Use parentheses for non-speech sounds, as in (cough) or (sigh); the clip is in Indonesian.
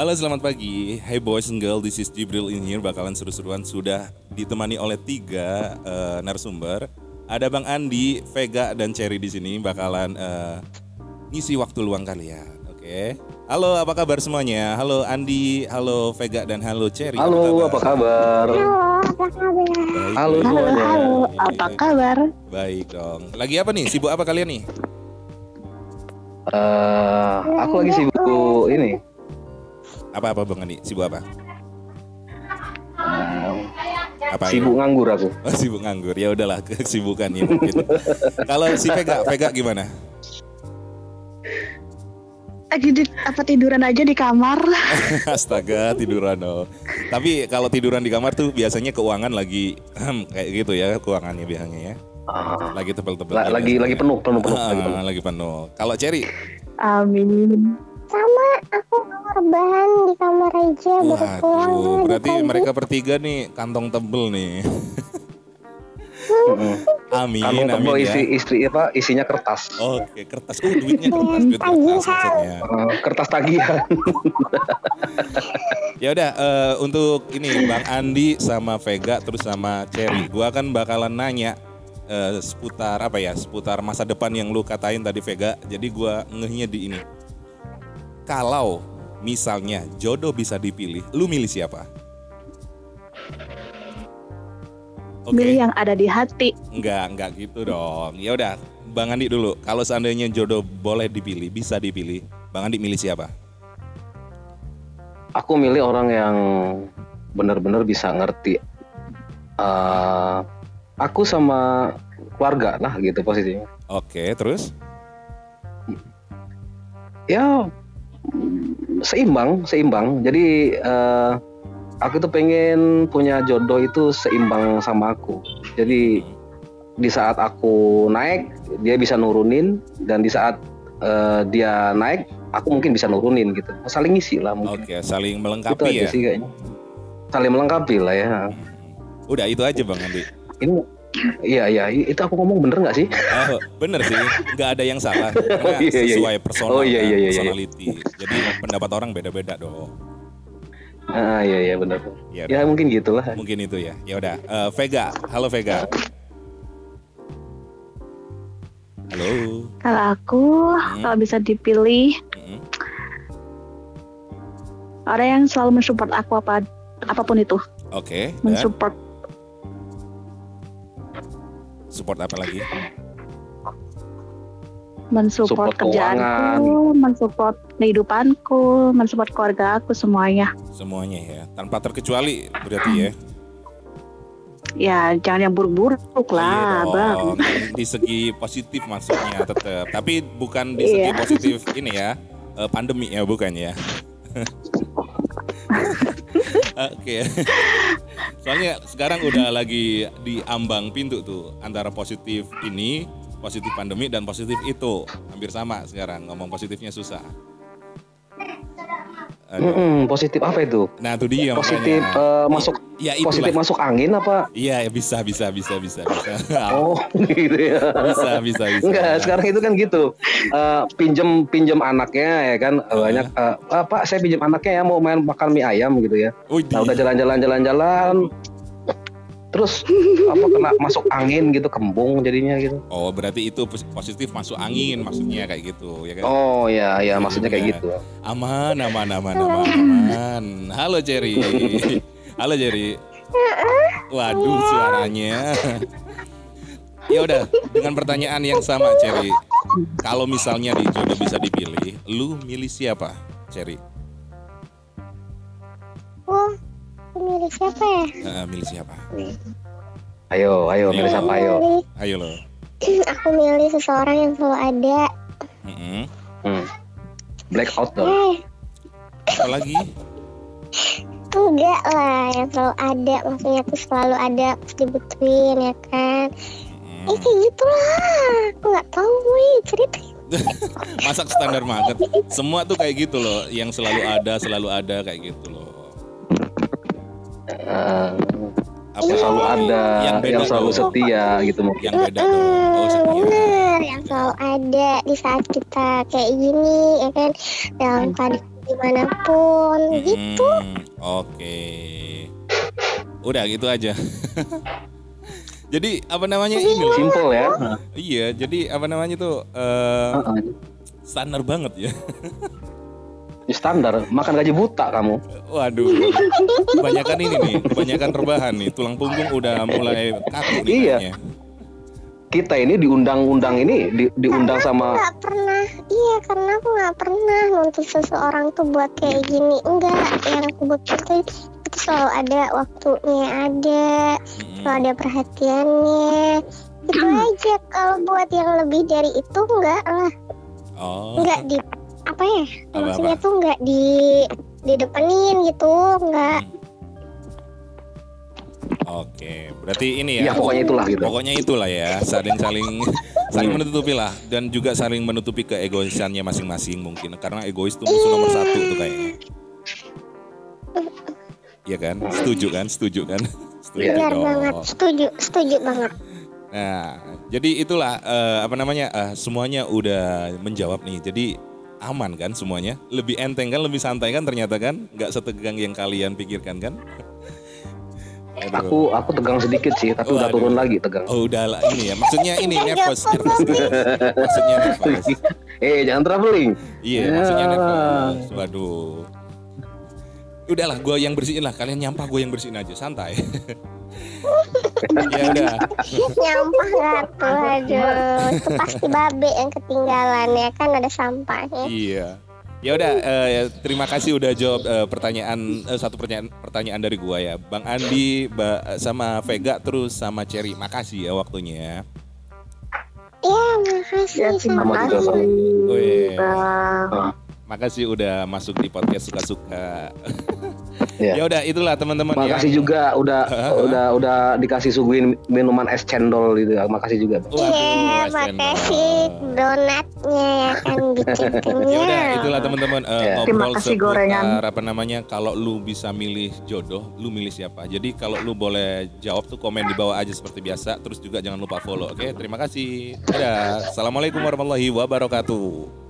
Halo selamat pagi, hey boys and girls, this is Jibril in here Bakalan seru-seruan sudah ditemani oleh tiga uh, narasumber Ada Bang Andi, Vega, dan Cherry di sini Bakalan uh, ngisi waktu luang kalian Oke okay. Halo apa kabar semuanya? Halo Andi, halo Vega, dan halo Cherry Halo apa kabar? Halo apa kabar? Baik, Halo. Halo, halo, apa kabar? Baik dong Lagi apa nih? Sibuk apa kalian nih? Eh, aku lagi sibuk ini. Apa-apa Bang Andi? Sibuk apa? Apa ya? Sibuk nganggur aku. (laughs) Oh, sibuk nganggur. Ya udahlah (laughs) kesibukan ya mungkin. Kalau si Vega, Vega gimana? Lagi di, apa tiduran aja di kamar? (laughs) Astaga, tiduran oh. Tapi kalau tiduran di kamar tuh biasanya keuangan lagi kayak gitu ya, keuangannya biasanya ya. Ah, Lagi tebel-tebel. la- gitu. lagi lagi penuh penuh penuh lagi penuh. Ah, lagi penuh. Kalau Cherry, Amin. sama aku rebahan di kamar aja baru pulang berarti pagi. mereka bertiga nih kantong tebel nih. (laughs) Amin, Kantong tebal amin isi ya. istri apa isinya kertas. Oke, kertas. Oh, duitnya kertas, duit kertas maksudnya. Eh, kertas tagihan. (laughs) Ya udah eh, untuk ini Bang Andi sama Vega terus sama Cherry. Gua kan bakalan nanya eh, seputar apa ya? Seputar masa depan yang lu katain tadi Vega. Jadi gua ngehnya di ini. Kalau misalnya jodoh bisa dipilih, lu milih siapa? Oke. Milih yang ada di hati. Enggak, enggak gitu dong. Ya udah, Bang Andi dulu. Kalau seandainya jodoh boleh dipilih, bisa dipilih. Bang Andi milih siapa? Aku milih orang yang benar-benar bisa ngerti. Eh, aku sama keluarga lah gitu posisinya. Oke, terus? ya seimbang seimbang. Jadi eh, aku tuh pengen punya jodoh itu seimbang sama aku. Jadi di saat aku naik dia bisa nurunin dan di saat eh, dia naik aku mungkin bisa nurunin gitu. Saling ngisi lah mungkin. Oke, saling itu melengkapi aja ya. sih kayaknya. Saling melengkapi lah ya. Udah itu aja Bang Andi. ini iya iya itu aku ngomong bener nggak sih Oh, bener sih, nggak ada yang salah. (laughs) Karena Oh, iya, iya, iya. sesuai personal Oh, iya, iya, iya, iya. personality. Jadi pendapat orang beda-beda dong. ah iya iya bener Ya, ya mungkin gitulah mungkin itu ya. Ya udah, Eh, Vega, halo Vega. Halo. Kalau aku, Hmm. kalau bisa dipilih, Mm-mm. orang yang selalu mensupport aku apa apa pun itu, Oke. dan mensupport support apa lagi? mensupport Support kerjaanku, mensupport kehidupanku, mensupport keluarga aku semuanya. Semuanya ya, tanpa terkecuali berarti ya. Ya jangan yang buruk-buruk Iya lah, bang. dong. Di segi positif maksudnya tetap. Tapi bukan di segi Iya. positif ini ya. eh, pandemi ya bukan ya. (laughs) Oke. (laughs) Soalnya sekarang udah lagi di ambang pintu tuh antara positif ini, positif pandemi dan positif itu. Hampir sama sekarang. Ngomong positifnya susah. Mm-mm, positif apa itu Nah, itu dia positif makanya. eh, masuk Ya itulah. positif masuk angin apa Iya, bisa bisa bisa bisa bisa. (laughs) Oh gitu ya. bisa bisa bisa. Enggak, sekarang itu kan gitu. Eh, pinjem pinjem anaknya ya kan banyak eh, "Ah, Pak, saya pinjem anaknya ya mau main makan mie ayam gitu ya. Wih, Nah, udah jalan-jalan jalan-jalan terus apa kena masuk angin gitu kembung jadinya gitu. Oh, berarti itu pos- positif masuk angin maksudnya kayak gitu ya kan? Oh ya ya maksudnya kayak Iya. gitu. Aman, aman, aman, aman, aman. Halo Jerry. Halo Jerry. Waduh suaranya. Ya udah, dengan pertanyaan yang sama Cherry. Kalau misalnya di jodoh bisa dipilih, lu milih siapa, Cherry? Milih siapa ya? Eh, milih siapa? Ayo, ayo milih siapa ayo. Milih- Ayo lo. (clears throat) aku milih seseorang yang selalu ada Mm-mm. Hmm. Blackout dong. eh Apa lagi? (laughs) enggak lah yang selalu ada maksudnya tuh selalu ada pas dibutuhin ya kan Mm-mm. eh kayak gitu lah aku nggak tahu wih cerita (laughs) Masak standar banget. Semua tuh kayak gitu loh, yang selalu ada, selalu ada kayak gitu loh. Eh, Apa yang selalu ada, Yang yang, selalu dong. setia gitu mungkin. Yang beda dong. Oh, setia. bener yang selalu ada di saat kita kayak gini ya kan dalam keadaan gimana pun gitu Hmm, Oke. Udah gitu aja. (laughs) jadi apa namanya ini? loh. Simple ya. Iya, jadi apa namanya tuh eh, Heeh. standar banget ya. (laughs) Ya, standar, makan gaji buta kamu. Waduh. Kebanyakan ini nih, kebanyakan rebahan nih. Tulang punggung udah mulai kaku nih Iya. kayaknya. Kita ini diundang-undang ini di- diundang sama nggak pernah iya karena aku nggak pernah nuntut seseorang tuh buat kayak gini enggak yang aku butuh tuh itu selalu ada waktunya ada Mm-mm. selalu ada perhatiannya itu (clears throat) aja kalau buat yang lebih dari itu enggak lah Oh. enggak di apa ya Apa-apa? maksudnya tuh enggak di di depanin gitu enggak Oke, berarti ini ya ya. pokoknya itulah gitu. Pokoknya itulah ya, saling saling (laughs) saling menutupi lah dan juga saling menutupi keegoisannya masing-masing mungkin karena egois tuh musuh nomor satu tuh kayaknya. Iya kan? Setuju kan? Setuju kan? (laughs) Setuju Iya. benar dong. banget setuju setuju banget Nah, jadi itulah eh, apa namanya? eh, semuanya udah menjawab nih. Jadi aman kan semuanya? Lebih enteng kan, lebih santai kan ternyata kan? Nggak setegang yang kalian pikirkan kan? Aduh. (laughs) Aku aku tegang sedikit sih, tapi udah Waduh. turun lagi tegang. Oh udah lah ini ya, maksudnya ini nervous, nervous. (laughs) maksudnya nervous. (laughs) Eh jangan traveling. Iya, Ya. maksudnya nervous. Waduh. Udahlah, gue yang bersihin lah. Kalian nyampah, gue yang bersihin aja, santai. Ya udah. nyampah nggak tuh aduh itu pasti babe yang ketinggalan ya kan ada sampahnya Iya. Ya udah, eh, terima kasih udah jawab eh, pertanyaan eh, satu pertanyaan pertanyaan dari gua ya, Bang Andi, Ba- sama Vega terus sama Cherry. Makasih ya waktunya. Iya, makasih Ya, terima Bang. makasih udah masuk di podcast suka-suka. (laughs) Ya. ya udah, itulah teman-teman ya. Makasih juga udah udah udah dikasih suguhin minuman es cendol gitu. ya. Makasih juga. Iya, makasih donatnya ya kan bikin (laughs) Ya udah, itulah teman-teman eh, Ya. Terima ngobrol kasih, seputar gorengan. apa namanya kalau lu bisa milih jodoh, lu milih siapa. Jadi kalau lu boleh jawab tuh komen di bawah aja seperti biasa, terus juga jangan lupa follow. Oke, terima kasih. Dadah. Assalamualaikum warahmatullahi wabarakatuh.